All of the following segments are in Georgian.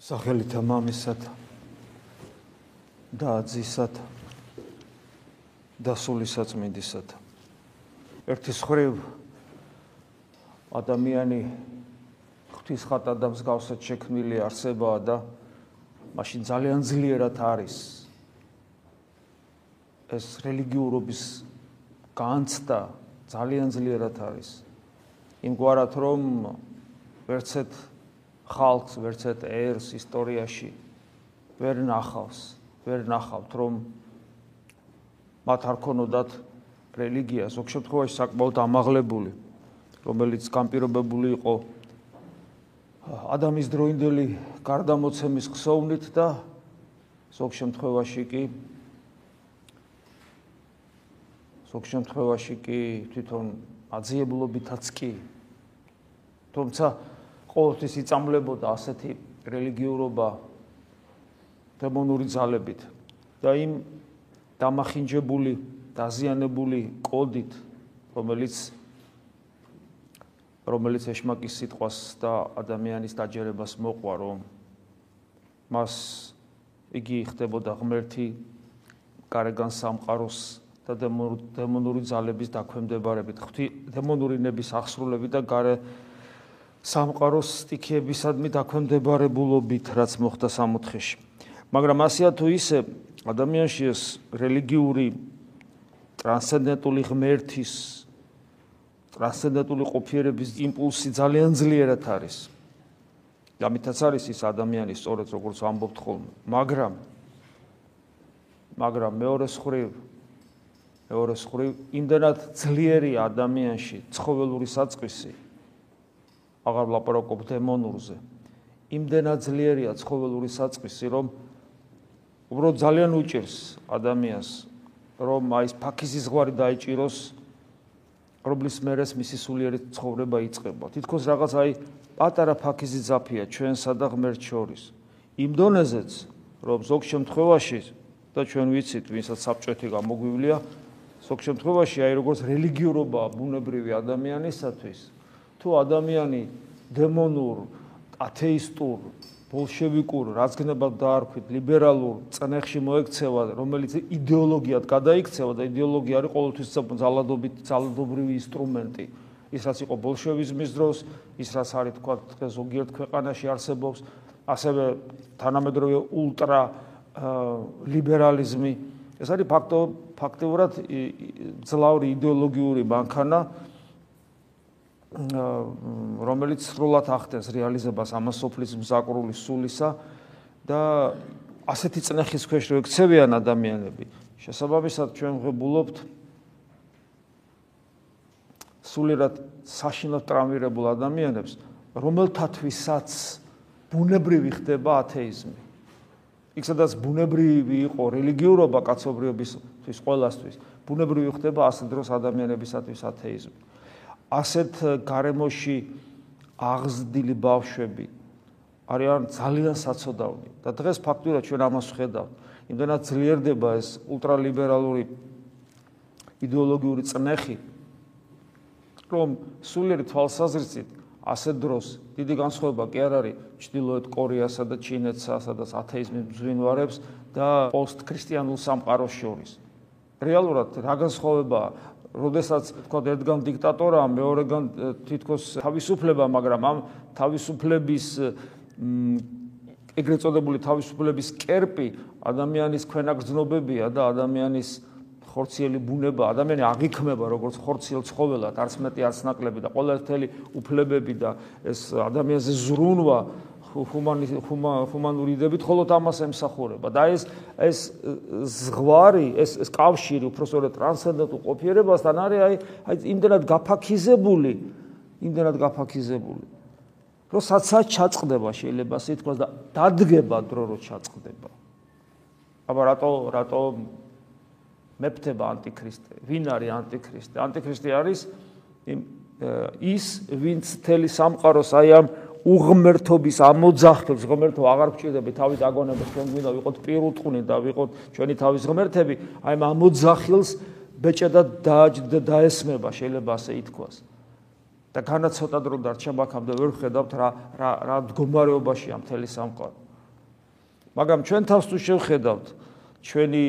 სახელითა მამისათა და აზისათა და სულისაწმინდისათა ერთის ხრივ ადამიანი ღვთის ხატა და მსგავსად შექმნილი არსებაა და მაშინ ძალიან ძლიერად არის. ეს რელიგიურობის განცდა ძალიან ძლიერად არის. იმგვარად რომ ვერცეთ ხალხს ვერცეთ ერს ისტორიაში. ვერ ნახავს, ვერ ნახავთ რომ მათ არ ქონოდათ რელიგია, ზოგ შემთხვევაში საკმაოდ ამაღლებული, რომელიც განპირობებული იყო ადამიანის დროინდელი გარდამოცემის ხსოვნით და ზოგ შემთხვევაში კი ზოგ შემთხვევაში კი თვითონ აძიებლობითაც კი. თუმცა ყოველთვის იწამლებოდა ასეთი რელიგიურობა დემონური ძალებით და იმ დამახინჯებული, დაზიანებული კოდით, რომელიც რომელიც ეშმაკის სიტყვას და ადამიანის დაჯერებას მოყვა, რომ მას იგი ხდებოდა ღმერთი გარეგან სამყაროს და დემონური ძალების დაქვემდებარებით, ღვთი დემონური ნების აღსრულებით და გარე სამყაროს სტიქიებისადმი დაქვემდებარებულობით, რაც მოხდა სამოთხეში. მაგრამ ასეა თუ ისე ადამიანში ეს რელიგიური ტრანსცენდენტული ღმერთის ტრანსცენდენტული ყოფიერების იმპულსი ძალიან ძლიერად არის. ამითაც არის ის ადამიანი სწორედ როგორც ამბობთ ხოლმე, მაგრამ მაგრამ მეორე მხრივ მეორე მხრივ იმდანად ძლიერი ადამიანში ცხოველური საწყისი აღარ ვლაპარაკობ დემონურზე. იმდენად ძლიერია ცხოველური საწყისი, რომ უბრალოდ ძალიან უჭირს ადამიანს, რომ აი ეს ფაქიზის ზღვარი დაიჭიროს, რომლის მერეს მისი სულიერი ცხოვრება იწყება. თითქოს რაღაც აი პატარა ფაქიზი ზაფია ჩვენსა და ღმერთ შორის. იმ დონეზეც, რომ ზოგ შემთხვევაში და ჩვენ ვიცით, ვინცაც საბჭოთი გამოგვივლია, ზოგ შემთხვევაში აი როგორც რელიგიურობა ბუნებრივი ადამიანისათვის თუ ადამიანი დემონურ, ათეისტურ, ბოლშევიკურ, რაც გნებად დაარქვით, ლიბერალურ წნეხში მოექცევა, რომელიც იდეოლოგიად გადაიქცევა და იდეოლოგია არის ყოველთვის ძალადობით ძალადობრივი ინსტრუმენტი. ის რაც იყო ბოლშევიზმის დროს, ის რაც არის თქვა დღეს ზოგიერთ ქვეყანაში არსებობს, ასევე თანამედროვე ულტრა ლიბერალიზმი. ეს არის ფაქტო ფაქტიურად ძლავრი იდეოლოგიური მანქანა, რომელიც სრულად ახდენს რეალიზებას ამას სოფლის მზაკრული სულისა და ასეთი წნეხის ქვეშ რო ექცევიან ადამიანები შესაბამისად ჩვენ ღებულობთ სულიერად საშინლად ტრამვირებულ ადამიანებს რომელთათვისაც ბუნებრივი ხდება ათეიზმი. იქ სადაც ბუნებრივი იყო რელიგიურობა კაცობრიობისთვის ყოველასთვის ბუნებრივი ხდება ასეთ დროს ადამიანებისათვის ათეიზმი ასეთ გარემოში აღზრდილი ბავშვები არიან ძალიან საცოდავნი და დღეს ფაქტურად ჩვენ ამას ვხედავთ. იმდენად ძლიერდება ეს ულტრალიბერალური იდეოლოგიური წნეხი, რომ სულიერი თვალსაზრისით ასეთ დროს დიდი განსხვავება კი არ არის ჩtildeოეთ კორეასა და ჩინეთსა, სადაც ათეიზმი მძვინვარებს და პოსტქრისტიანულ სამყაროს შორის. რეალურად რა განსხვავებაა როდესაც თქვა ერთგან დიქტატორაა, მეორეგან თითქოს თავისუფლება, მაგრამ ამ თავისუფლების ეგრეთ წოდებული თავისუფლების კერპი ადამიანის ქვენაგრძნობებია და ადამიანის ხორციელი ბუნება, ადამიანი აღიქმება როგორც ხორციელ ცხოველად, არც მეტი არც ნაკლები და ყოველთელი უფლებები და ეს ადამიანზე ზრუნვა ჰუმანური იდეებით მხოლოდ ამას ემსახურება. და ეს ეს ზღვარი ეს ეს კავშირი უბრალოდ ტრანსცენდენტულ ყოფიერებასთან არის აი აი იმდენად გაფაქიზებული იმდენად გაფაქიზებული. რომ საცაც ჩაწყდება შეიძლება ასე ითქვას და დადგება დრო რო ჩაწყდება. აბა რატო რატო მეფთება ანტიქრისტე? ვინ არის ანტიქრისტე? ანტიქრისტე არის ის ვინც თელი სამყაროს აი ამ უღმერთობის ამოძახებს ღმერთო აღარ გჭირდები თავის აგონებას ჩვენ გვინდა ვიყოთ პირუტყუნი და ვიყოთ ჩვენი თავის ღმერთები აი ამ ამოძახილს ბეჭა და დააჯდა დაესმება შეიძლება ასე ითქვას. და განა ცოტა დრო დარჩა მაგამდე ვერ ხედავთ რა რა რა მდგომარეობაშია მთელი სამყარო. მაგრამ ჩვენ თავს თუ შევხედავთ ჩვენი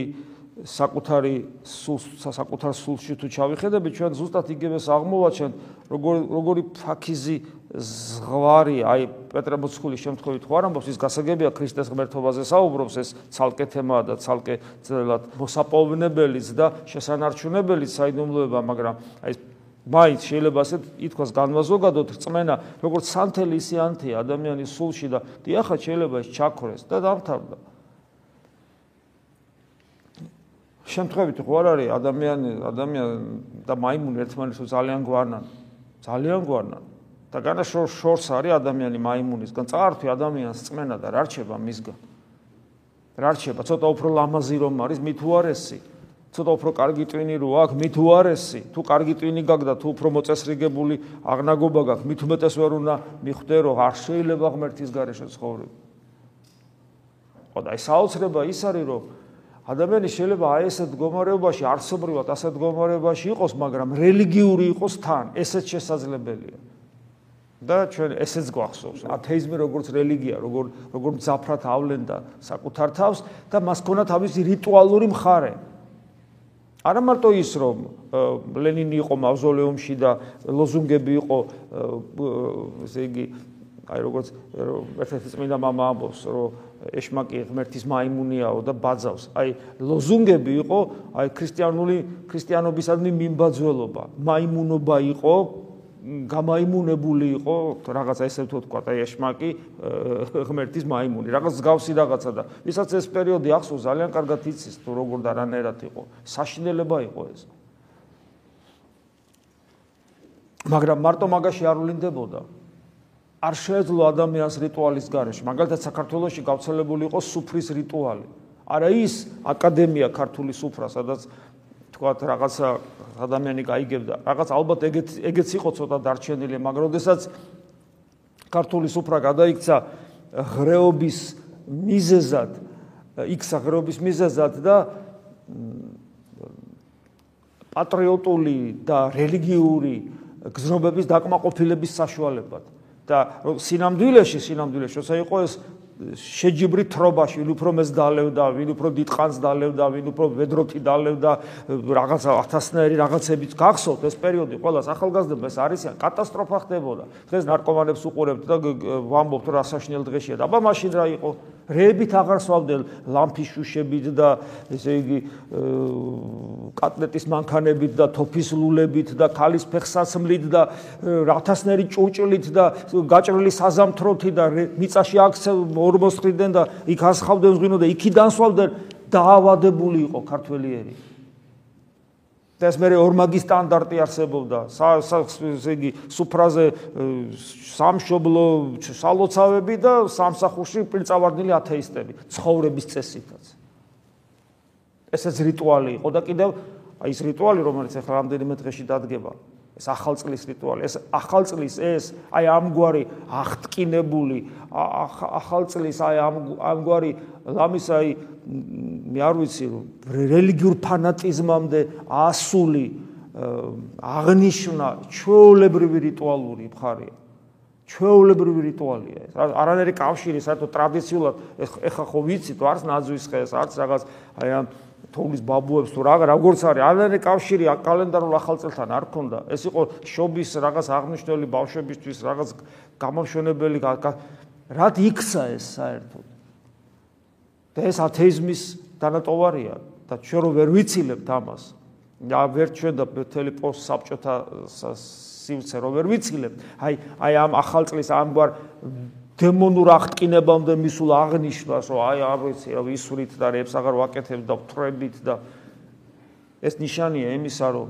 საკუთარი სულ საკუთარ სულში თუ ჩავიხედები ჩვენ ზუსტად იგივეს აღმოვაჩენთ როგორი როგორი ფაქიზი ზღვარი აი პეტრე მოციქულის შემთხვევით ხო არ ამბობს ის გასაგებია ქრისტეს ღმერთობაზე საუბრობს ეს ცალკე თემაა და ცალკე ძნელად მოსაპოვნებელიც და შესანარჩუნებელიც საიდუმლოება მაგრამ აი მაინც შეიძლება ასეთ ითქვას განმაზოგადოთ რწმენა როგორც სანთელი ისე ანთია ადამიანის სულში და დიახაც შეიძლება ეს ჩაქრეს და დამთავრდა შემთხვევით ხო არ არის ადამიანი ადამიანი და მაიმუნი ერთმანეთს ძალიან გვარნან ძალიან გვარნან და განა შორს არის ადამიანი მაიმუნისგან წაართვი ადამიანს წმენა და რა რჩება მისგან? რა რჩება? ცოტა უფრო ლამაზი რომ არის მით უარესი? ცოტა უფრო კარგი ტვინი რო აქვს მით უარესი? თუ კარგი ტვინი გაქვს და თუ უფრო მოწესრიგებული აღნაგობა გაქვს მით უმეტეს ვერ უნდა მიხვდე რომ არ შეიძლება ღმერთის გარეშე ცხოვრება? ხო და ეს საოცრება ის არის რომ ადამიანი შეიძლება აი ესეთ მდგომარეობაში არსობრივად ასეთ მდგომარეობაში იყოს, მაგრამ რელიგიური იყოს თან, ესეც შესაძლებელია. და ჩვენ ესეც გვახსოვს, ათეიზმი როგორც რელიგია, როგორ როგორ მძაფრად ავლენდა საკუთარ თავს და მას ქონა თავისი რიტუალური მხარე. არა მარტო ის, რომ ლენინი იყო მავზოლეუმში და ლოზუნგები იყო, ესე იგი, აი როგორც ერთ-ერთი წმინდა მამა ამბობს, რომ ეშმაკი ღმერთის მაიმუნიაო და ბაძავს. აი ლოზუნგები იყო, აი ქრისტიანული ქრისტიანობისადმი მიმბაძველობა, მაიმუნობა იყო, გამაიმუნებული იყო რაღაცა ესე თქვა, აი ეშმაკი ღმერთის მაიმუნი, რაღაც გავსი რაღაცა და ვისაც ეს პერიოდი ახსოვს, ძალიან კარგად იცის თუ როგორ და რანაირად იყო. საშინელება იყო ეს. მაგრამ მარტო მაგაში არ ვლინდებოდა. არ შეეძლო ადამიანს რიტუალის გარეშე. მაგალითად საქართველოსში გავრცელებული იყო სუფრის რიტუალი. არა ის აკადემია ქართული სუფრა, სადაც თქვათ რაღაცა ადამიანი გაიგებდა. რაღაც ალბათ ეგეც ეგეც იყო ცოტა დარჩენილი, მაგრამ ოდესაც ქართული სუფრა გადაიქცა ღრეობის მიზეზად, იქცა ღრეობის მიზეზად და პატრიოტული და რელიგიური გზნობების დაკმაყოფილების საშუალებად. და სინამდვილეში სინამდვილეში როცა იყო ეს შეჯიბრი თრობაში, ვინ უფრო მეც დალევდა, ვინ უფრო დიდყანს დალევდა, ვინ უფრო ვედროთი დალევდა, რაღაცა ათასნაირი რაღაცებიც გახსოვთ ეს პერიოდი, ყოველას ახალგაზრდებს არის კატასტროფა ხდებოდა. დღეს ნარკომანებს უყურებთ და ვამბობთ რა საშნელ დღეშია აბა მაშინ რა იყო? რეებით აღარ სვავდნენ ლამფის შუშებით და ესე იგი კატლეტის მანქანებით და თოფის ლულებით და ქალის ფეხსაცმლით და ათასნაირი ჭურჭლით და გაჭრილი საზამთროთი და მიწაში აქცევ ორმოსხდენ და იქ ასხავდნენ ზღვინო და იქიდან სვავდნენ დაავადებული იყო ქართველიერი. და ეს მეორე ორმაგი სტანდარტი არსებობდა. ესე იგი სუფრაზე სამშობლო სალოცავები და სამსახურში პრინცავარდნილი ათეისტები ცხოვრების წესითაც. ესეც რიტუალი იყო და კიდევ აი ეს რიტუალი რომელიც ახლა რამდენიმე დღეში დადგება ეს ახალწლის რიტუალი, ეს ახალწლის ეს აი ამგვარი აღტკინებული ახალწლის აი ამგვარი ლამის აი მე არ ვიცი რელიგიურ ფანატიზმამდე ასული აღნიშნა ჩვეულებრივი რიტუალური მხარეა. ჩვეულებრივი რიტუალია ეს. არანაირი კავშირი საერთოდ ტრადიციულად ეხა ხო ვიცით, არც ნაძვის ხეს, არც რაღაც აი ამ თოვლის ბაბუებს თუ რა როგორც არის ალენე კავშირი კალენდარულ ახალწელთან არ ქონდა. ეს იყო შობის რაღაც აღნიშნული ბავშვებისთვის რაღაც გამოშვენებელი რად იქცა ეს საერთოდ. და ეს ათეიზმის დანატოვარია. და ჩვენ რო ვერ ვიცილებთ ამას და ვერ ჩვენ და თელი პოსტ საბჭოთა სივრცე რო ვერ ვიცილებთ აი აი ამ ახალწლის ამგვარ დემონურ აღტკინებამდე მისულ აღნიშნას, რომ აი არ ვიცი, რა ვისვრით და რებს აღარ ვაკეთებ და ვთრებით და ეს ნიშანია იმისა, რომ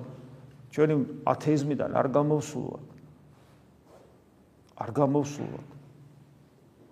ჩვენი ათეიზმიდან არ გამოვსულვართ. არ გამოვსულვართ.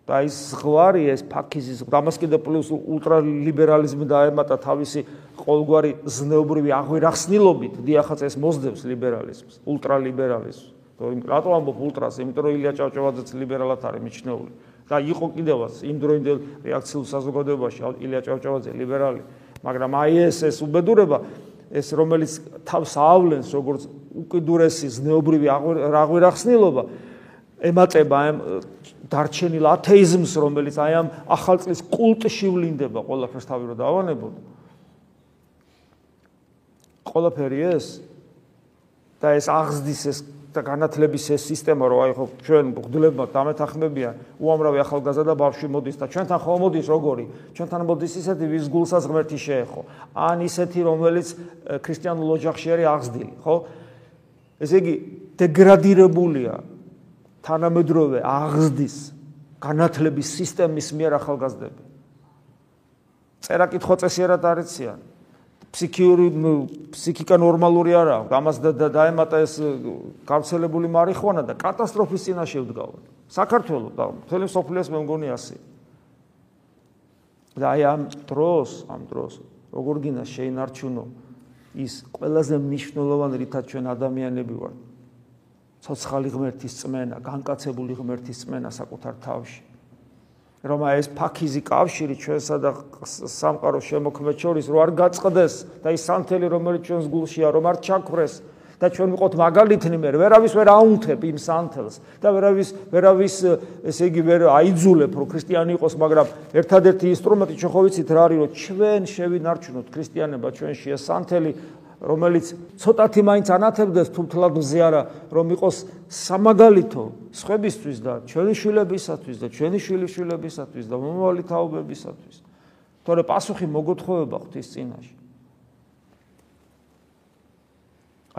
და ის ზღვარი, ეს ფაქიზის, ამას კიდე პლუს ულტრალიბერალიზმი დაემატა თავისი ყოველგვარი ზნეობრივი აღვირახსნილობით, დიახაც ეს მოსდევს ლიბერალიზმს, ულტრალიბერალიზმს. რატო ამბობ ულტრას? იმიტომ რომ ილია ჭავჭავაძეც ლიბერალად არის მიჩნეული. და იყო კიდევაც იმ დროინდელ რეაქციულ საზოგადოებაში ილია ჭავჭავაძე ლიბერალი, მაგრამ აი ეს ეს უბედურება ეს რომელიც თავს ავლენს როგორც უკიდურესი ზნეობრივი რაღვირახსნილობა ემატება ამ დარჩენილ ათეიზმს, რომელიც აი ამ ახალწლის კულტში ვლინდება ყველაფერს თავი რო დავანებოდ. ყველაფერი ეს და ეს აღზდის ეს და განათლების ეს სისტემა რო აი ხო ჩვენ გვგლებმა დამეთახმებიან უამრავი ახალგაზრდა და ბავშვი მოდის და ჩვენთან ხო მოდის როგორი? ჩვენთან მოდის ისეთი ვის გულსაც ღმერთი შეეხო. ან ისეთი რომელიც ქრისტიანულ ოჯახში არის აღზრდილი ხო? ესე იგი დეგრადირებულია თანამედროვე აღზრდის განათლების სისტემის მიერ ახალგაზრდები. წერა კითხვა წესიერად არიციან ფსიქიური ფსიქიკა ნორმალური არა აქვს. ამას დაემატა ეს გავრცელებული მარიხუანა და კატასტროფის წინაშე ვდგავართ. საქართველოს და მთელი სოფლიოს მე მგონი ასე. და აი ამ დროს, ამ დროს როგორ გინდა შეინარჩუნო ის ყველაზე მნიშვნელოვანი რითაც ჩვენ ადამიანები ვართ. ცოცხალი ღმერთის წმენა, განკაცებული ღმერთის წმენა საკუთარ თავში. რომ ეს ფაქიზი კავშირი ჩვენსა და სამყაროს შემოქმედს შორის რო არ გაწყდეს და ის სანთელი რომელიც ჩვენს გულშია რომ არ ჩაქრეს და ჩვენ ვიყოთ მაგალითნი მე ვერავის ვერ აუნთებ იმ სანთელს და ვერავის ვერავის ესე იგი ვერ აიძულებ რომ ქრისტიანი იყოს მაგრამ ერთადერთი ინსტრუმენტი ჩვენ ხო ვიცით რა არის რომ ჩვენ შევინარჩუნოთ ქრისტიანობა ჩვენში ეს სანთელი რომელიც ცოტათი მაინც ანათებდეს თუმთლად მზე არა რომ იყოს სამაგალითო სხვებისთვის და ჩვენი შვილებისათვის და ჩვენი შვილიშვილებისათვის და მომავალი თაობებისათვის. თორე პასუხი მოგოთხოვება ღვთის წინაშე.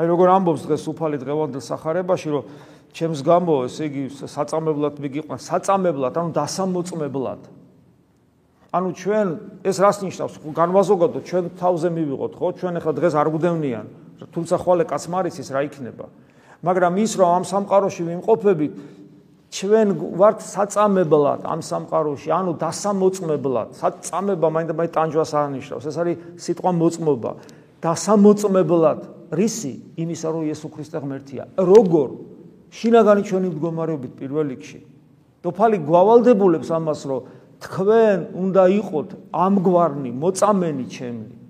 აი როგორ ამბობს დღეს უფალი დღევანდელ სახარებაში რომ ჩემს გამო ესე იგი საწამებლად მიგიყვა საწამებლად ანუ დასამოწმებლად ანუ ჩვენ ეს რას ნიშნავს? განვაზოგადოთ, ჩვენ თავზე მივიღოთ, ხო? ჩვენ ახლა დღეს არ გვდევნიან, თუმცა ხვალე კაცმარიცის რა იქნება. მაგრამ ის რომ ამ სამყაროში ვიმყოფებით, ჩვენ ვართ საწამებლად ამ სამყაროში, ანუ დასამოწმებლად. საწამება მაინდა მაინც ტანჯვას აღნიშნავს. ეს არის სიტყვა მოწმობა. დასამოწმებლად რისი? იმისა რომ იესო ქრისტე ღმერთია. როგორ? შინაგანი ჩვენი მდგომარეობით პირველ რიგში. დოფალი გვავალდებულებს ამას რომ თქვენ უნდა იყოთ ამგვარნი მოწამენი ჩემი.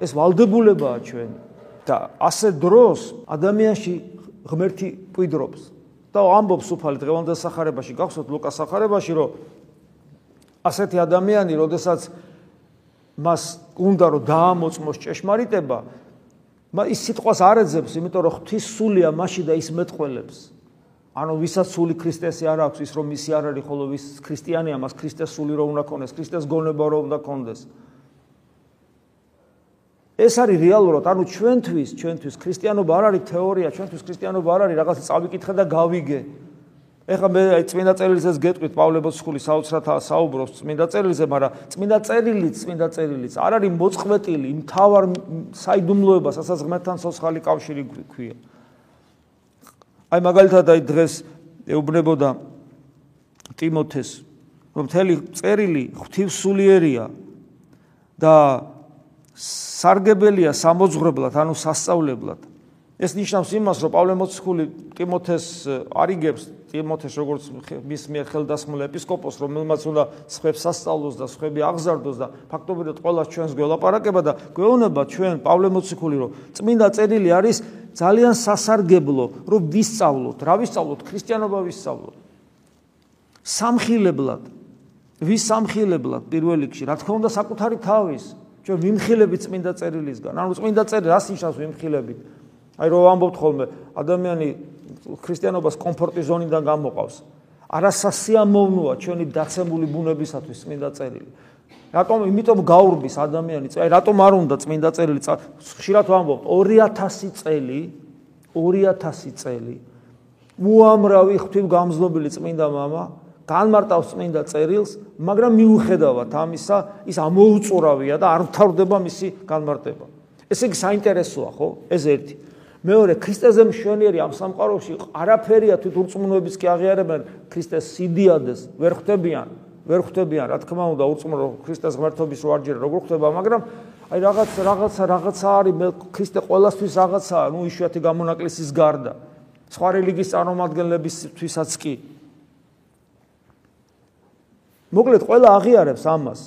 ეს ვალდებულებაა ჩვენი და ასე დროს ადამიანში ღმერთი ყვიდრობს და ამბობს უფალი დღევანდელ სახარებაში გახსოვთ ლუკას სახარებაში რომ ასეთი ადამიანი როდესაც მას უნდა რომ დაამოწმოს ჭეშმარიტება ის სიტყვას არ ეძებს იმიტომ რომ ღვთის სულია მასში და ის მეტყველებს ანუ ვისაც სული ქრისტესი არ აქვს ის რომ მისი არ არის ხოლო ვის ქრისტიანია მას ქრისტეს სული რო უნდა ქონდეს ქრისტეს გონება რო უნდა ქონდეს. ეს არის რეალურად ანუ ჩვენთვის ჩვენთვის ქრისტიანობა არ არის თეორია ჩვენთვის ქრისტიანობა არ არის რაღაცა წავიკითხე და გავიგე. ეხლა მე აი წმინდა წერილზეც გეტყვით პავლე ბოცხული საოცრად საუბრობს წმინდა წერილზე მაგრამ წმინდა წერილიც წმინდა წერილიც არ არის მოწყვეტილი მთავარ საიდუმლოებას ასაც ღმერთთან სოცხალი კავშირი ქვია აი მაგალითად აი დღეს ეუბნებოდა ტიმოთეს რომ მთელი წერილი ღვთივსულიერია და სარგებელია სამოძღვრებლად ანუ სასწავლებლად. ეს ნიშნავს იმას რომ პავლე მოციქული ტიმოთეს არიგებს ტიმოთეს როგორც მის მიერ ხელდასმულ ეპისკოპოს რომელმაც უნდა სხვებს სასწავლოს და სხვები აღზარდოს და ფაქტობრივად ყველა ჩვენს გველაპარაკება და გვეუბნება ჩვენ პავლე მოციქული რომ წმინდა წერილი არის ძალიან სასარგებლო რომ ვისწავლოთ რა ვისწავლოთ? ქრისტიანობა ვისწავლოთ. სამხილებლად ვის სამხილებლად პირველ რიგში რა თქმა უნდა საკუთარი თავის ჩვენ ვიმხილებით წმინდა წერილისგან. ანუ წმინდა წერილი რას ნიშნავს ვიმხილებით აი რომ ამბობთ ხოლმე ადამიანი ქრისტიანობას კომფორტის ზონიდან გამოყავს. არასასიამოვნოა ჩვენი დაცემული ბუნებისათვის წმინდა წერილი რატომ იმიტომ გაურბის ადამიანი აი რატომ არ უნდა წმინდა წერილი ხშირად ვამბობთ 2000 წელი 2000 წელი უამრავი ღვთივ გამზნობილი წმინდა мама განმარტავს წმინდა წერილს მაგრამ მიუხედავად ამისა ის ამოუწურავია და არ ვთავდება მისი განმარტება ესე იგი საინტერესოა ხო ეს ერთი მეორე ქრისტეზე მშვენიერი ამ სამყაროში არაფერია თვით ურწმუნოების კი აღიარებენ ქრისტეს სიდიადეს ვერ ხვდებიან ვერ ხვდებიან რა თქმა უნდა ურწმუნო ქრისტეს ღმერთობის რო არჯერ როგორ ხვდება მაგრამ აი რაღაც რაღაცა რაღაცა არის მე ქრისტე ყოველასთვის რაღაცაა ნუ იშვიათი გამონაკლისის გარდა. სხვა რელიგიის წარმომადგენლებისთვისაც კი. მოკლედ ყველა აღიარებს ამას.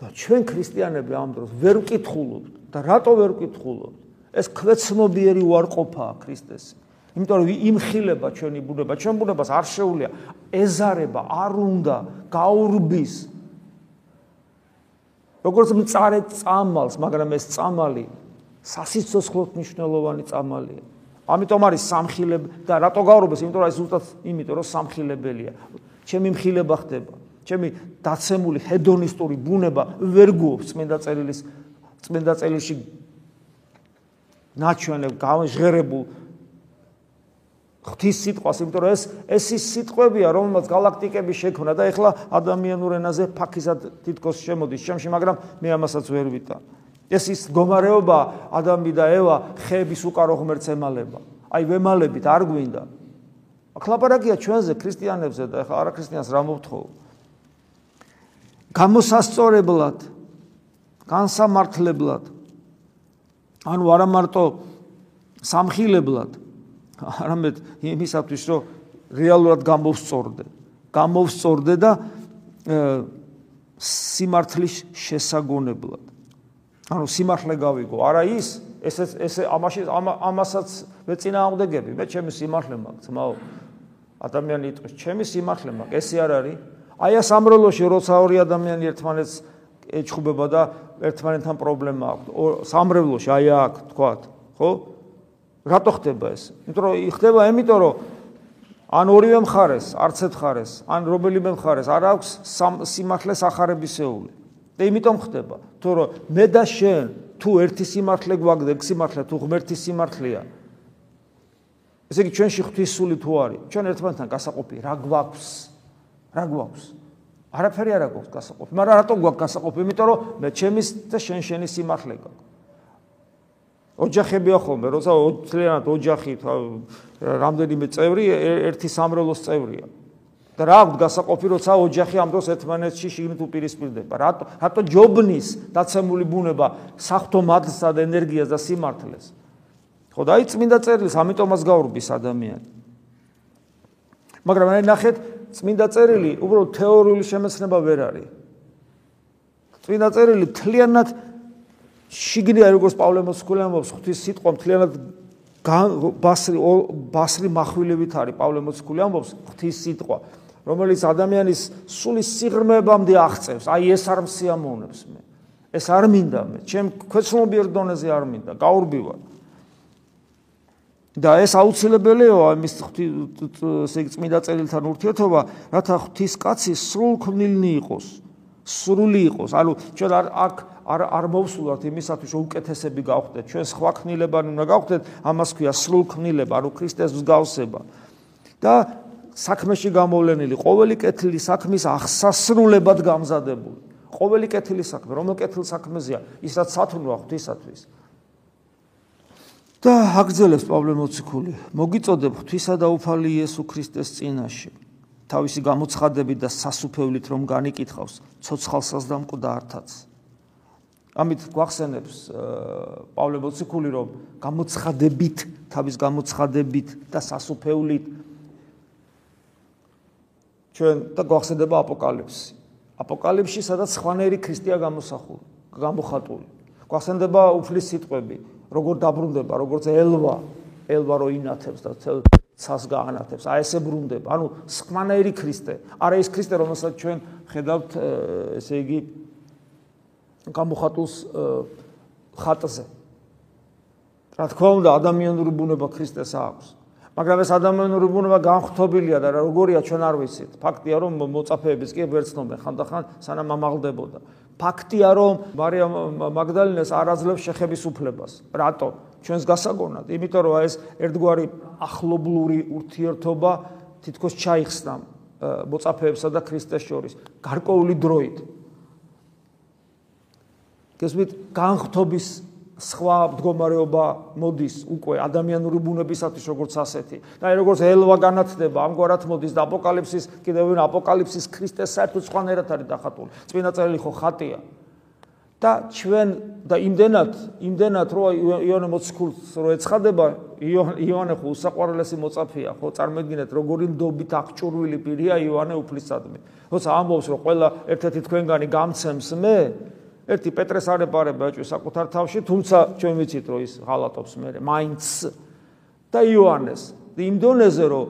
და ჩვენ ქრისტიანები ამ დროს ვერ ვკითხულობთ და რატო ვერ ვკითხულობთ? ეს ქვეცნობიერი უარყოფაა ქრისტეს. იმიტომ რომ იმხილება ჩვენი ბუნება, ჩვენ ბუნებას არ შეუულია ეზარება, არ უნდა გაურბის. როგორც მწარე წამალს, მაგრამ ეს წამალი სასიცოცხლოდ მნიშვნელოვანი წამალია. ამიტომ არის სამხილებ და რატო გაურბეს? იმიტომ რომ ეს ზუსტად იმიტომ რომ სამხილებელია. ჩემი მხილება ხდება. ჩემი დაცემული ჰედონისტური ბუნება ვერ გუობს წმინდა წერილის წმინდა წერილში ნაჩვენებ გამჟღერებულ ღვთის სიტყვას, იმიტომ რომ ეს ეს ის სიტყვებია, რომელმაც galaktikები შექმნა და ეხლა ადამიანურ ენაზე ფაქიზად თითქოს შემოდის შემში, მაგრამ მე ამასაც ვერ ვიტან. ეს ის გომარეობა ადამი და ევა ხეების უკარო ღმერთს ემალება. აი ვემალებით არ გვინდა. ახლაპარაკია ჩვენზე ქრისტიანებზე და ეხლა არაქრისტიანს რა მოვთხოვ. გამოსასწორებლად, განსამართლებლად ანუ არა მარტო სამხილებლად, არამედ იმისათვის, რომ რეალურად გამოვსწორდე. გამოვსწორდე და სიმართლის შესაგონებლად. ანუ სიმართლე გავიგო, არა ის, ესე ესე ამაში ამასაც მე წინააღმდეგები, მე ჩემი სიმართლე მაქვს, ძმაო. ადამიანი იტყვის, ჩემი სიმართლე მაქვს, ესე არ არის? აი ამ სამროლოში როცა ორი ადამიანი ერთმანეთს ეჩხუბება და ერთმანეთთან პრობლემა აქვს. სამრევლოში აი აქ თქვათ, ხო? რატო ხდება ეს? იმიტომ რომ ხდება იმიტომ რომ ან ორივე მხარეს, არც ერთ მხარეს, ან რომელიმე მხარეს არ აქვს სიმართლეს ახარებისეული. და იმიტომ ხდება, თუ რომ მე და შენ თუ ერთი სიმართლე გვაგდებ, სიმართლე თუ ღმერთის სიმართლეა. ესე იგი ჩვენში ღვთისული თუ არის, ჩვენ ერთმანეთთან გასაყოფი რა გვაქვს? რა გვაქვს? არაფერი არ აქვს გასაყოფი. მაგრამ რატომ გვაქვს გასაყოფი? იმიტომ რომ მე ჩემის და შენ შენის სიმართლე გაქვს. ოჯახებია ხოლმე, როცა ძლიერად ოჯახი რამდენიმე წევრი ერთი სამრელოს წევრია. და რა აქვს გასაყოფი, როცა ოჯახი ამ დროს ერთმანეთში შიგნით უპირისპირდება? რატო რატო ჯობნის დაცემული ბუნება საფრთხო მადლსა და ენერგიას და სიმართლეს? ხო და აი წმინდა წერილს ამიტომაც გაურბის ადამიანი. მაგრამ აი ნახეთ წმინდა წერილი უბრალოდ თეორიული შემეცნება ვერ არის. წმინდა წერილი თლიანად შიგნია როგორც პავლე მოციქულიანობს ღვთის სიტყვა თლიანად ბასრი ბასრი מחვილებით არის პავლე მოციქულიანობს ღვთის სიტყვა რომელიც ადამიანის სული სიღრმეებამდე აღწევს. აი ეს არ მსიამოვნებს მე. ეს არ მინდა მე. ჩემ ქვეცნობიერ დონეზე არ მინდა. გაურბივარ. და ეს აუცილებელია ამის ესე იგი წმინდა წერილთან ურთიერთობა, რათა ღვთის კაცი სრულქმნილნი იყოს, სრული იყოს. ანუ ჩვენ არ აქ არ არ მოვსულართ იმისათვის, რომ უკეთესები გავხდეთ, ჩვენ სხვა ქმნილებანი უნდა გავხდეთ, ამას ქვია სრულქმნილება, ანუ ქრისტეს მსგავსება. და საქმეში გამოვლენილი ყოველი კეთილი საქმის აღსასრულებად გამზადებული. ყოველი კეთილი საქმე, რომელ კეთილ საქმეზეა, ისაც სათნოა ღვთისათვის. და აგძელებს პავლე მოციქული მოგიწოდებ ღვთისა და უფალი იესო ქრისტეს წინაშე თავისი გამოცხადებით და სასუფევლით რომ განიკითხავს ცოცხალსაც და მკვდართაც ამით გვახსენებს პავლე მოციქული რომ გამოცხადებით თავის გამოცხადებით და სასუფევლით ჩვენ და გვახსენდება აპოკალიფსი აპოკალიფსში სადაც ხვანერი ქრისტეა გამოსახული გამოხატული გვახსენდება უფლის სიტყვები როგორ დაბრუნდება, როგორც ელვა, ელვა რო ინათებს და ცელ ცას გაანათებს. აი ესე ბრუნდება. ანუ სქმანაერი ქრისტე. არა ის ქრისტე, რომელსაც ჩვენ ხედავთ, ესე იგი გამოხატულს ხატზე. რა თქმა უნდა, ადამიანური ბუნება ქრისტეს აქვს. მაგრამ ეს ადამიანური ბუნება განხთობილია და როგორია ჩვენ არ ვიცით. ფაქტია, რომ მოწაფეების კი ვერცნობენ ხანდახან სანამ ამაღლდებოდა. ფაქტია რომ მარიამ მაგდალინას არ აძლევს შეხების უფლებას. რატო? ჩვენს გასაგონად, იმიტომ რომ ეს ერთგვარი ახლობლური ურთიერთობა თითქოს ჩაიხსნა მოწაფეებსა და ქრისტეს შორის გარკვეული დროით. გესმით, განხთობის სხვა მდგომარეობა მოდის უკვე ადამიანური ბუნებისათვის როგორც ასეთი. და აი როგორც ელვა განათდება, ამგვარად მოდის და აპოკალიფსის კიდევ ვინ აპოკალიფსის ქრისტეს საერთოდ სხვანაირად არის დახატული. წინა წერილი ხო ხატია. და ჩვენ და იმდენად, იმდენად რო იონე მოციქულს რო ეცხადება, იონე ხო უსაყვარლესი მოწაფეა, ხო წარმოიდგინეთ როგორი ნდობით აღჭურვილი პირია იონე უფლისადმი. როცა ამბობს რომ ყველა ერთ-ერთი თქვენგანი გამცემს მე, ერთი პეტრეს არ ეპარება ეჭვი საკუთარ თავში, თუმცა ჩვენ ვიცით რომ ის ღალატობს მე, მაინც და იოანეს იმ დონეზე რომ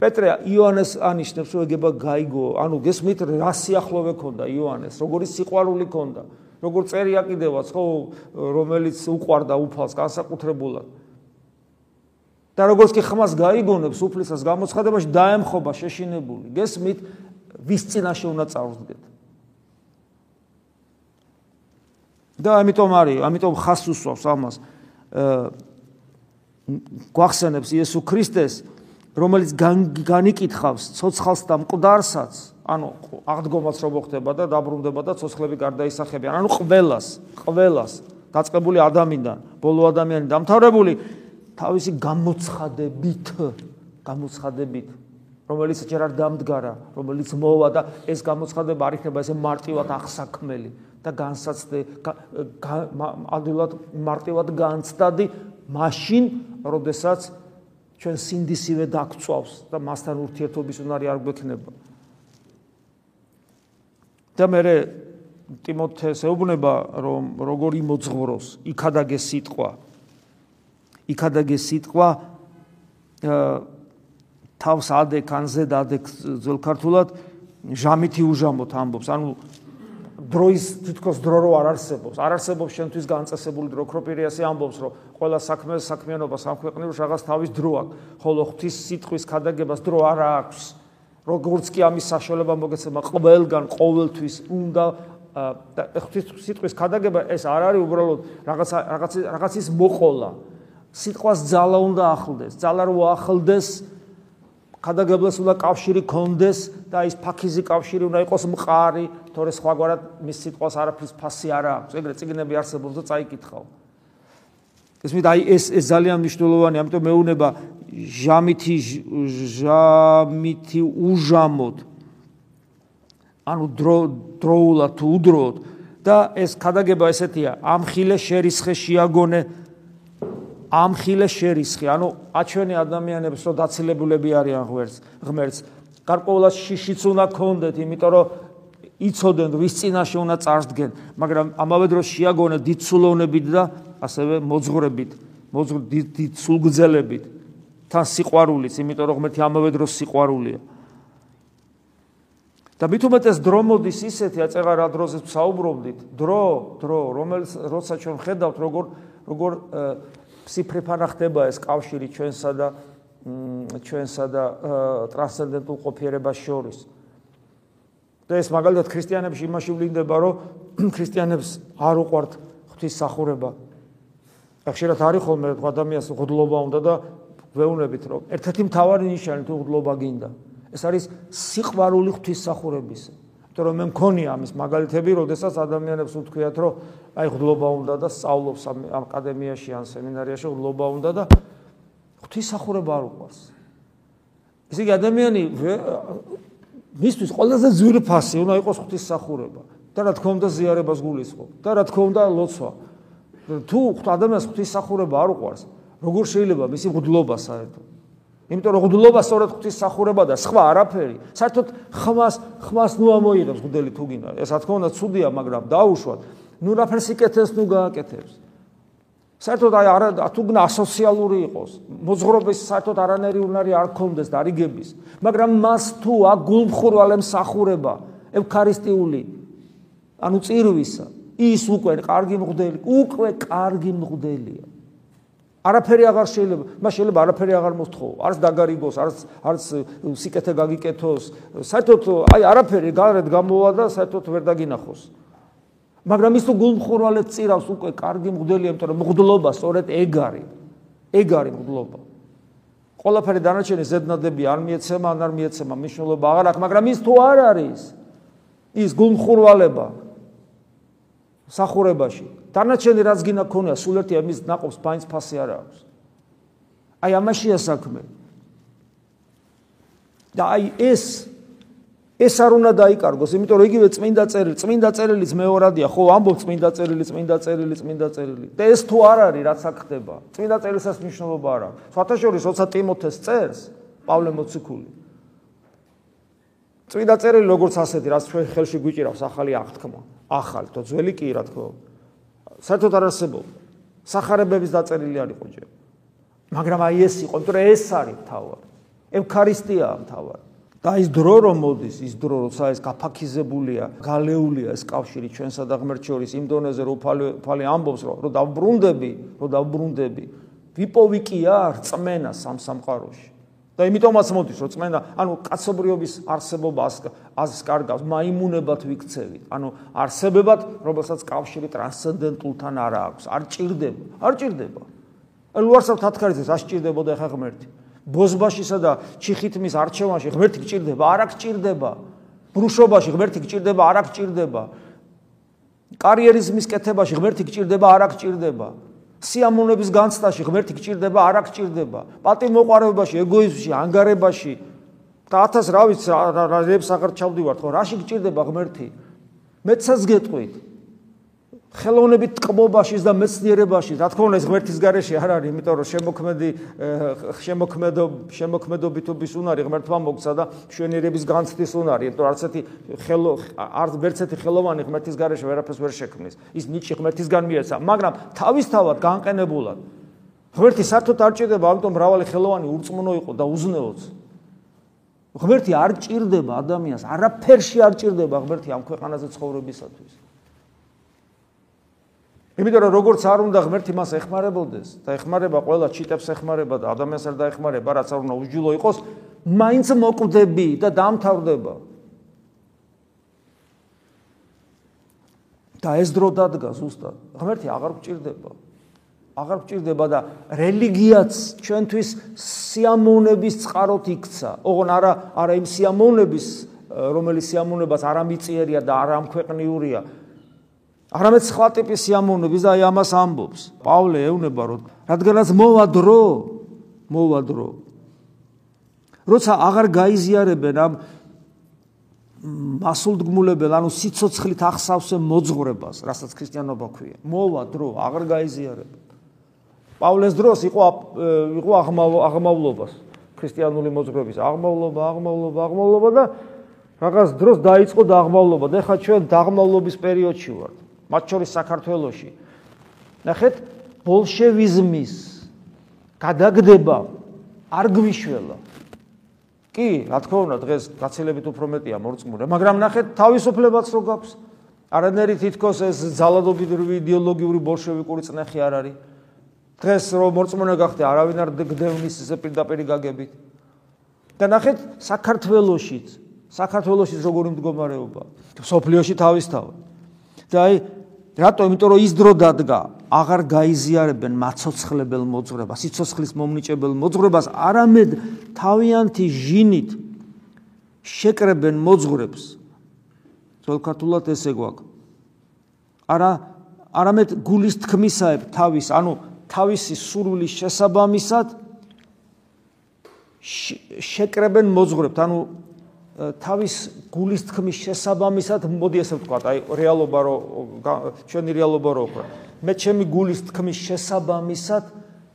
პეტრე იოანეს ანიშნებს რომ ეგება გაიგო, ანუ გესმით რა სიახლოვე ქონდა იოანეს, როგორი სიყვარული ქონდა, როგორ წერი აკიდევაც ხო, რომელიც უყვარდა უფალს განსაკუთრებულად. და როგორც კი ხმას გაიგონებს უფლისას გამოცხადებაში დაემხობა შეშინებული. გესმით ვის წინაშე უნდა წავსდგეთ. და ამიტომ არის, ამიტომ ხას უსვავს ამას. აა გვახსენებს იესო ქრისტეს რომელიც განიკითხავს ცოცხალს და მკვდარსაც, ანუ აღდგომაც რო მოხდება და დაბრუნდება და ცოცხლები გარდაისახებიან, ანუ ყველას, ყველას დაწყებული ადამიანიდან, ბოლო ადამიანი დამთავრებული თავისი გამოცხადებით, გამოცხადებით, რომელიც ჯერ არ დამდგარა, რომელიც მოვა და ეს გამოცხადება არ იქნება ესე მარტივად ახსაქმელი და განსაცდე ადვილად მარტივად განცდადი მაშინ, როდესაც ჩვენ სინდისივე დაგწვავს და მასთან ურთიერთობის უნარი არ გვექნება. და მე ტიმოთეს ეუბნება რომ როგორი მოძღვროს იქადაგე სიტყვა იქადაგე სიტყვა თავს ადეკ ანზე და ადეკ ძველ ქართულად ჟამითი უჟამოთ ამბობს ანუ დროის თითქოს დრო რო არ არსებობს. არ არსებობს შენთვის განწესებული დრო. ქროპირიასი ამბობს, რომ ყველა საქმე საქმიანობა სამქვეყნიურ რაღაც თავის დრო აქვს, ხოლო ღვთის სიტყვის ქადაგებას დრო არ აქვს. როგორც კი ამის საშუალება მოგეცემა ყველგან ყოველთვის უნდა და ღვთის სიტყვის ქადაგება ეს არ არის უბრალოდ რაღაც რაღაც რაღაცის მოყოლა. სიტყვას ძალა უნდა ახლდეს. ძალა რო ახლდეს, ხადაგებლას უნდა კავშირი კონდეს და ის ფაქიზი კავშირი უნდა იყოს მყარი, თორე სხვაგვარად მის სიტყვას არაფრის ფასი არ აქვს. ეგრე ციგნები არსებობს და წაიკითხავ. ეს მით აი ეს ეს ძალიან მნიშვნელოვანია, ამიტომ მეუნება ჟამითი ჟამითი უჟამოდ. ანუ დრო დროულად უდროოდ და ეს ხადაგება ესეთია, ამხილე შერისხე შეაგონე ამხილე შერისხი, ანუ აჩვენი ადამიანებს რო დაცილებულები არიან ღმერთს, ღმერთს. გარკვეულად შიშიც უნდა კონდეთ, იმიტომ რომ იცოდნენ ვის წინაშე უნდა წარსდგენ, მაგრამ ამავე დროს შეაგონე დიცულოვნებით და ასევე მოძღვრებით, მოძღვრ დიდ სულგძელებით, თან სიყვარულიც, იმიტომ რომ ღმერთი ამავე დროს სიყვარულია. და მით უმეტეს დრო მოდის ისეთი აწეღა რა დროზე საუბრობდით, დრო, დრო, რომელიც როცა ჩვენ ხედავთ როგორ როგორ სიფრიფანა ხდება ეს კავშირი ჩვენსა და ჩვენსა და ტრანსცენდენტულ ყოფიერებას შორის. და ეს მაგალითად ქრისტიანებში იმაში ვლინდება, რომ ქრისტიანებს არ უყვართ ღვთისმსახურება. ხშირად არის ხოლმე ადამიანს ღდლობა უნდა და ვეუბნებით, რომ ერთ-ერთი მთავარი ნიშანი თუ ღდლობა გინდა, ეს არის სიყვარული ღვთისმსახურებისა. იმიტომ რომ მე მქონია ამის მაგალითები, როდესაც ადამიანებს უთქვიათ, რომ აი ღლობა უნდა და სწავლობს ამ აკადემიაში ან სემინარიაში ღლობა უნდა და ღვთისახურება არ უყვარს. ესე იგი ადამიანი მისთვის ყველაზე ძვირფასი უნდა იყოს ღვთისახურება და რა თქმა უნდა ზიარებას გულისხმობ და რა თქმა უნდა ლოცვა. თუ ადამიანს ღვთისახურება არ უყვარს, როგორ შეიძლება მისი ღლობა საერთოდ? იმიტომ რომ ღლობა სწორედ ღვთისახურება და სხვა არაფერი. საერთოდ ხმას ხმას ნუ ამოიღებს ღდელი თუ გინდა. ეს რა თქმა უნდა ცუდია, მაგრამ დაუშვათ. ნუ რაფერს იკეთებს, ნუ გააკეთებს. საერთოდ აი არა თუ გნა ასოციალური იყოს, მოძღრობის საერთოდ არანერი უნარი არ კონდეს და არიგების, მაგრამ მას თუ აგულმხურვალე მსახურება, ევქარისტიული ანუ წირვისა, ის უკვე კარგი მღვდელი, უკვე კარგი მღვდელია. არაფერი აღარ შეიძლება, მას შეიძლება არაფერი აღარ მოსთხოვო, არც დაგარიგოს, არც არც სიკეთე გაგიკეთოს. საერთოდ აი არაფერი გარეთ გამოვა და საერთოდ ვერ დაგინახოს. მაგრამ ის თუ გულმხურვალედ წირავს უკვე კარგი მღვდელია, იმიტომ რომ მღვდლობა სწორედ ეგ არის. ეგ არის მღვდლობა. ყველაფერი დანარჩენი ზედნადები არ მიეცემა, არ მიეცემა, მნიშვნელობა აღარ აქვს, მაგრამ ის თუ არ არის ის გულმხურვალება სახურებაში. დანარჩენი რაც გინდა ქონია, სულ ერთი ამის ნაყოფს ბაინც ფასი არ აქვს. აი ამაშია საქმე. და აი ეს ეს არ უნდა დაიკარგოს, იმიტომ რომ იგივე წმინდა წერილი, წმინდა წერილის მეორადია, ხო, ამბობ წმინდა წერილი, წმინდა წერილი, წმინდა წერილი. და ეს თუ არ არის, რაც აქ ხდება. წმინდა წერილისას მნიშვნელობა არ აქვს. საერთაშორის როცა ტიმოთეს წერს, პავლე მოციქული წმინდა წერილი როგორც ასეთი, რაც ჩვენ ხელში გვიჭირავს ახალი აღთქმა. ახალი, თო ძველი კი რა თქმა. საერთოდ არ არსებობს. სახარებების დაწერილი არ იყო ჯერ. მაგრამ აი ეს იყო, იმიტომ რომ ეს არის თავად. ევქარისტიაა თავად. და ის დრო რომ მოდის, ის დრო როცა ეს გაფაქიზებულია, გალეულია ეს კავშირი ჩვენსა და ღმერთს შორის იმ დონეზე რომ ფალი ფალი ამბობს რომ რომ დაბრუნდები, რომ დაბრუნდები. ვიპოვი კი არ წმენა სამ სამყაროში. და იმიტომაც მოდის რომ წმენა, ანუ კაცობრიობის არსებობა ას კარგავს, მაიმუნებად ვიქცევით. ანუ არსებებად, რომელსაც კავშირი ტრანსცენდენტულთან არ აქვს, არ ჭირდება, არ ჭირდება. ანუ უარსავ თათქარიძეს არ ჭირდებოდა ხა ღმერთი. ბოზბაშისა და ჩიხითმის არჩევანში ღმერთი გჭირდება, არა გჭირდება. ბრუშობაში ღმერთი გჭირდება, არა გჭირდება. კარიერიზმის კეთებაში ღმერთი გჭირდება, არა გჭირდება. სიამოვნების განცდაში ღმერთი გჭირდება, არა გჭირდება. პატიმოყარებაში, ეგოიზმში, ანგარებაში და ათას რა ვიცი, რა რებს აღარ ჩავდივართ, ხო, რაში გჭირდება ღმერთი? მეცაც გეტყვით. ხელოვნებით ტკბობაში და მეცნიერებაში, რა თქმა უნდა, ეს ღმერთის გარეშე არ არის, იმიტომ რომ შემოქმედი შემოქმედო შემოქმედობითობის უნარი ღმერთმა მოგცა და შვენიერების განცდის უნარი, იმიტომ რომ არც ერთი ხელო არც ბერცეთი ხელოვანი ღმერთის გარეშე ვერაფერს ვერ შექმნის. ის ნიჭი ღმერთისგან მიეცა, მაგრამ თავისთავად განყენებულად ღმერთი საერთოდ არ ჭირდება, ამიტომ მრავალი ხელოვანი ურწმუნო იყო და უზნეოც. ღმერთი არ ჭირდება ადამიანს, არაფერში არ ჭირდება ღმერთი ამ ქვეყანაზე ცხოვრებისათვის. იმიტომ რომ როგორც არ უნდა ღმერთი მას ეხმარებოდეს და ეხმარება ყველა ჩიტებს ეხმარება და ადამიანს არ დაეხმარება, რაც არ უნდა უჯილო იყოს, მაინც მოკვდები და დამთავრდება. და ეს დრო დადგა ზუსტად. ღმერთი აღარ გჭირდება. აღარ გჭირდება და რელიგიაც ჩვენთვის სიამოვნების წყაროთ იქცა. ოღონ არა არა იმ სიამოვნების, რომელიც სიამოვნებას არ ამიწიერია და არ ამქვეყნიურია, არამედ სხვა ტიპის სიამოვნების და აი ამას ამბობს. პავლე ეუბნება რომ რადგანაც მოვა დრო, მოვა დრო. როცა აღარ გაიზიარებენ ამ მასულდგმულებელ, ანუ სიцоცხლით ახსავსე მოძღვრებას, რასაც ქრისტიანობა ქვია. მოვა დრო, აღარ გაიზიარებენ. პავლეს დროს იყო იყო აღმავლობას, ქრისტიანული მოძღვრების აღმავლობა, აღმავლობა, აღმავლობა და რაღაც დროს დაიწყო დაღმავლობა. და ეხლა ჩვენ დაღმავლობის პერიოდში ვართ. მათ შორის საქართველოში. ნახეთ, ბოლშევიზმის გადაგდება არ გვიშველა. კი, რა თქმა უნდა, დღეს გაცილებით უფრო მეტია მორწმუნე, მაგრამ ნახეთ, თავისუფლებაც რო გაქვს. არანერი თითქოს ეს ძალადობრივი იდეოლოგიური ბოლშევიკური წნეხი არ არის. დღეს რო მორწმუნე გახდე, არავინ არ გდევნის ესე პირდაპირ გაგებით. და ნახეთ, საქართველოსიც, საქართველოსიც როგორი მდგომარეობა. სოფლიოში თავისთავად. და აი რატო? იმიტომ რომ ის დრო დადგა, აღარ გაიზიარებენ მაცოცხლებელ მოძღვრებას, სიცოცხლის მომნიჭებელ მოძღვრებას, არამედ თავიანთი ჟინით შეკრებენ მოძღვრებს. ძველქართულად ესე გვაქვს. არა, არამედ გულის თქმისაებ თავის, ანუ თავისი სურვილის შესაბამისად შეკრებენ მოძღვრებს, ანუ თავის გულის თქმის შესაბამისად მოდი ესე ვთქვა, აი რეალობა რო ჩვენი რეალობა რო ხო. მე ჩემი გულის თქმის შესაბამისად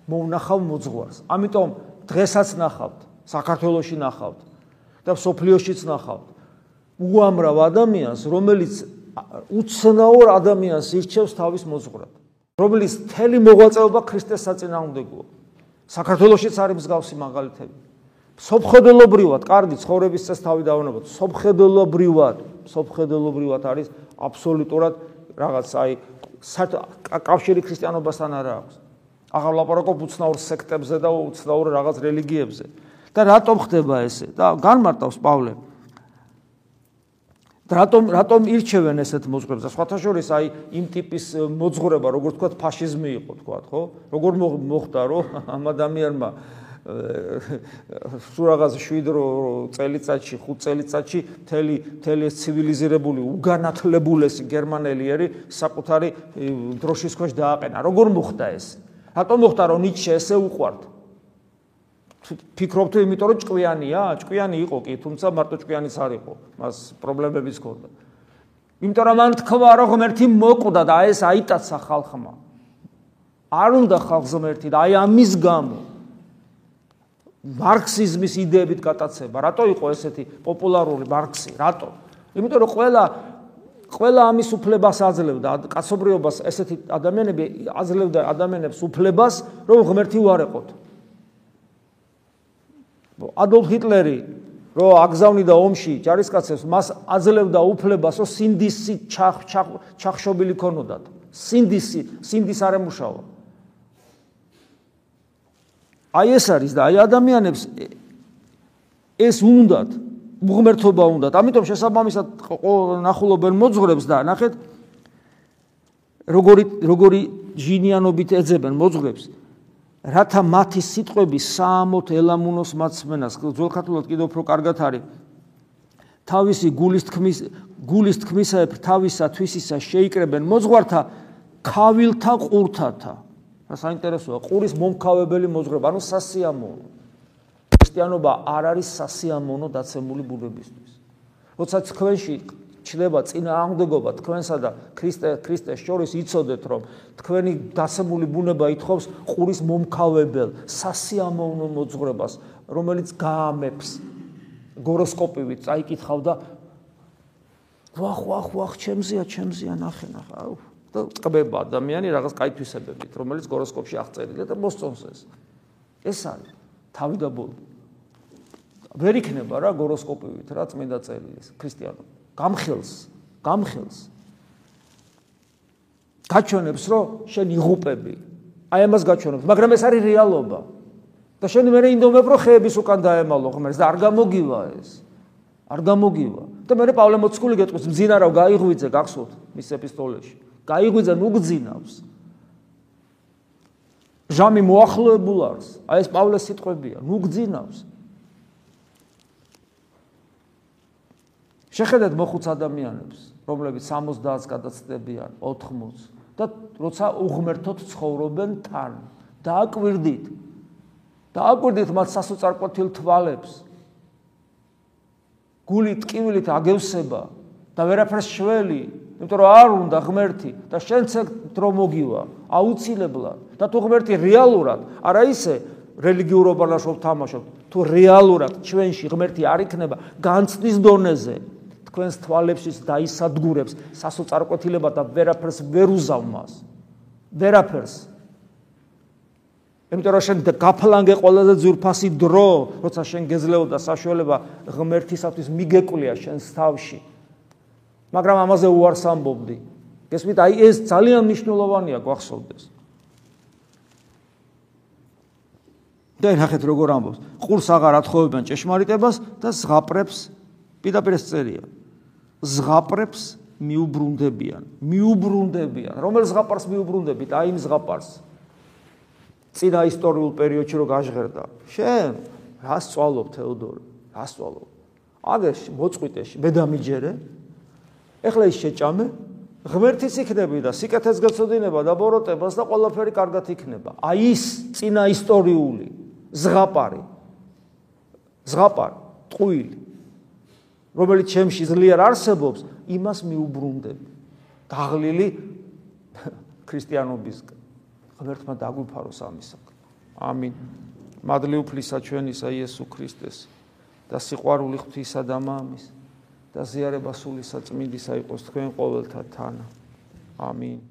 მოვნახავ მოძღვარს. ამიტომ დღესაც ნახავთ, საქართველოსში ნახავთ და სოფლიოშიც ნახავთ. უამრავ ადამიანს, რომელიც უცნაურ ადამიანს ირჩევს თავის მოძღვრად. რომელიც თელი მოღვაწეობა ქრისტეს საწინააღმდეგოა. საქართველოსიც არის მსგავსი მაგალითები. სოფხედელობრივად, კარგი ცხოვრების წეს თავი დავანებოთ. სოფხედელობრივად, სოფხედელობრივად არის აბსოლუტურად რაღაც აი კავშირი ქრისტიანობასთან არა აქვს. აღარ ლაპარაკობ უცნაურ სექტებზე და უცნაურ რაღაც რელიგიებზე. და რატომ ხდება ესე? და განმარტავს პავლე. რატომ რატომ ირჩევენ ესეთ მოძღვრებს? სხვათა შორის აი იმ ტიპის მოძღვრება, როგორც თქვა ფაშიზმი იყო, თქვა, ხო? როგორ მოხდა, რომ ამ ადამიანმა სულ რაღაც 7 წელიწადში, 5 წელიწადში თელი თელი ეს ცივილიზირებული უგანათლებულესი გერმანელიერი საკუთარი დროშის ქვეშ დააყენა. როგორ მოხდა ეს? რატომ მოხდა რომ ნიჩე ესე უყვართ? ფიქრობთ იმიტომ რომ ჭკვიანია? ჭკვიანი იყო კი, თუმცა მარტო ჭკვიანიც არ იყო. მას პრობლემებიც ჰქონდა. იმიტომ რომ მან თქვა რომ ღმერთი მოკვდა და ეს აიტაცა ხალხმა. არ უნდა ხალხს ღმერთი და აი ამის გამო მარქსიზმის იდეებით გატაცება. რატო იყო ესეთი პოპულარული მარქსი? რატო? იმიტომ რომ ყველა ყველა ამის უფლებას აძლევდა კაცობრიობას ესეთი ადამიანები აძლევდა ადამიანებს უფლებას რომ ღმერთი უარეყოთ. ადოლფ ჰიტლერი რო აგზავნიდა ომში ჯარისკაცებს, მას აძლევდა უფლებას, რომ სინდისი ჩახშობილი ქონოდათ. სინდისი, სინდის არ ემუშავა. აი ეს არის და აი ადამიანებს ეს უნდათ, უღმერთობა უნდათ. ამიტომ შესაბამისად ნახულობენ მოძღვრებს და ნახეთ როგორი როგორი ჟინიანობით ეძებენ მოძღვრებს. რათა მათი სიტყვები საამოთ ელამუნოს მაცმენას ძველქართულად კიდევ უფრო კარგად არის თავისი გულის თქმის გულის თქმისაებ თავისა თვისისა შეიკრებენ მოძღვართა ქავილთა ყურთათა საინტერესოა ყურის მომქავებელი მოძღვრება ანუ სასიამოვნო. ქრისტიანობა არ არის სასიამოვნო დაცემული ბუნებისთვის როცა თქვენში ჩლება წინააღმდეგობა თქვენსა და ქრისტე ქრისტეს შორის იცოდეთ რომ თქვენი დასმული ბუნება ითხოვს ყურის მომქავებელ სასიამოვნო მოძღვრებას რომელიც გაამებს გოროსკოპივით წაიკითხავდა ვახ ვახ ვახ ჩემზეა ჩემზეა ნახე ნახე აუ და წკბება ადამიანი რაღაც კაი თვისებებით რომელიც გოროსკოპში აღწერილია და მოსწონს ეს ეს არის თავი და ბოლო ვერ იქნება რა გოროსკოპივით რა წმინდა წელი ქრისტიანობა გამხელს, გამხელს. გაჩვენებს, რომ შენ იღუპები. აი ამას გაჩვენებს, მაგრამ ეს არის რეალობა. და შენ მე ინდომებ, რომ ხეების უკან დაემალო ღმერთს და არ გამოგივა ეს. არ გამოგივა. და მე პავლე მოციქული გეტყვის, მძინარავ გაიღვიძე, გახსოვთ მის ეპისტოლეში. გაიღვიძე ნუგძინავს. ჟამი მოახლოებულ არის. აი ეს პავლეს სიტყვებია, ნუგძინავს. შეხედეთ მოხუც ადამიანებს, რომლებიც 70-ს გადაცდებიან, 80-ს და როცა უღმერთოდ ცხოვრობენ თან, დააკვირდით. დააკვირდით მათ სასოწარკვეთილ თვალებს. გული ტკივილით აგევსება და ვერაფერს შველი, იმიტომ რომ არ უნდა ღმერთი და შენც რო მოგივა აუცილებლად. და თუ ღმერთი რეალურად არა ისე რელიგიურობა ნაშობ თამაშობ თუ რეალურად ჩვენში ღმერთი არ იქნება განცდის დონეზე თქვენს თვალებშიც დაისადგურებს სასოწარკვეთილება და ვერაფერს ვერ უზავ მას ვერაფერს. იმიტომ რომ შენ გაფლანგე ყველაზე ძურფასი დრო როცა შენ გეძლეოდა საშუალება ღმერთისათვის მიგეკვლია შენს თავში მაგრამ ამაზე უარს ამბობდი. გესმით, აი ეს ძალიან მნიშვნელოვანია გვახსოვდეს. და ნახეთ როგორ ამბობს. ყურს აღარ ათხოვებენ ჭეშმარიტებას და ზღაპრებს პირდაპირ ეს წერია. ზღაპრებს მიუბრუნდებიან, მიუბრუნდებიან. რომელ ზღაპარს მიუბრუნდებით? აი იმ ზღაპარს. წინა ისტორიულ პერიოდში რო გაჟღერდა. შენ რას წვალობ თეოდორე? რას წვალობ? აგერ მოწყვიტეში მე დამიჯერე. ეხლა ის შეჭამე. ღმერთის იქნები და სიკეთეს გეცოდინება და ბოროტებას და ყველაფერი კარგად იქნება. აი ის წინა ისტორიული ზღაპარი. ზღაპარი, ტყუილი. რომელიც ჩემში ძლიერ არსებობს, იმას მიუბრუნდები. დაღლილი ქრისტიანობისგან. ღმერთმა დაგვიფაროს ამისა. ამინ. მადლი უფლისა ჩვენისა იესო ქრისტეს და სიყვარული ღვთისა და მამის და ზიარება სული საწმინდისა იყოს თქვენ ყოველთა თანა. ამინ.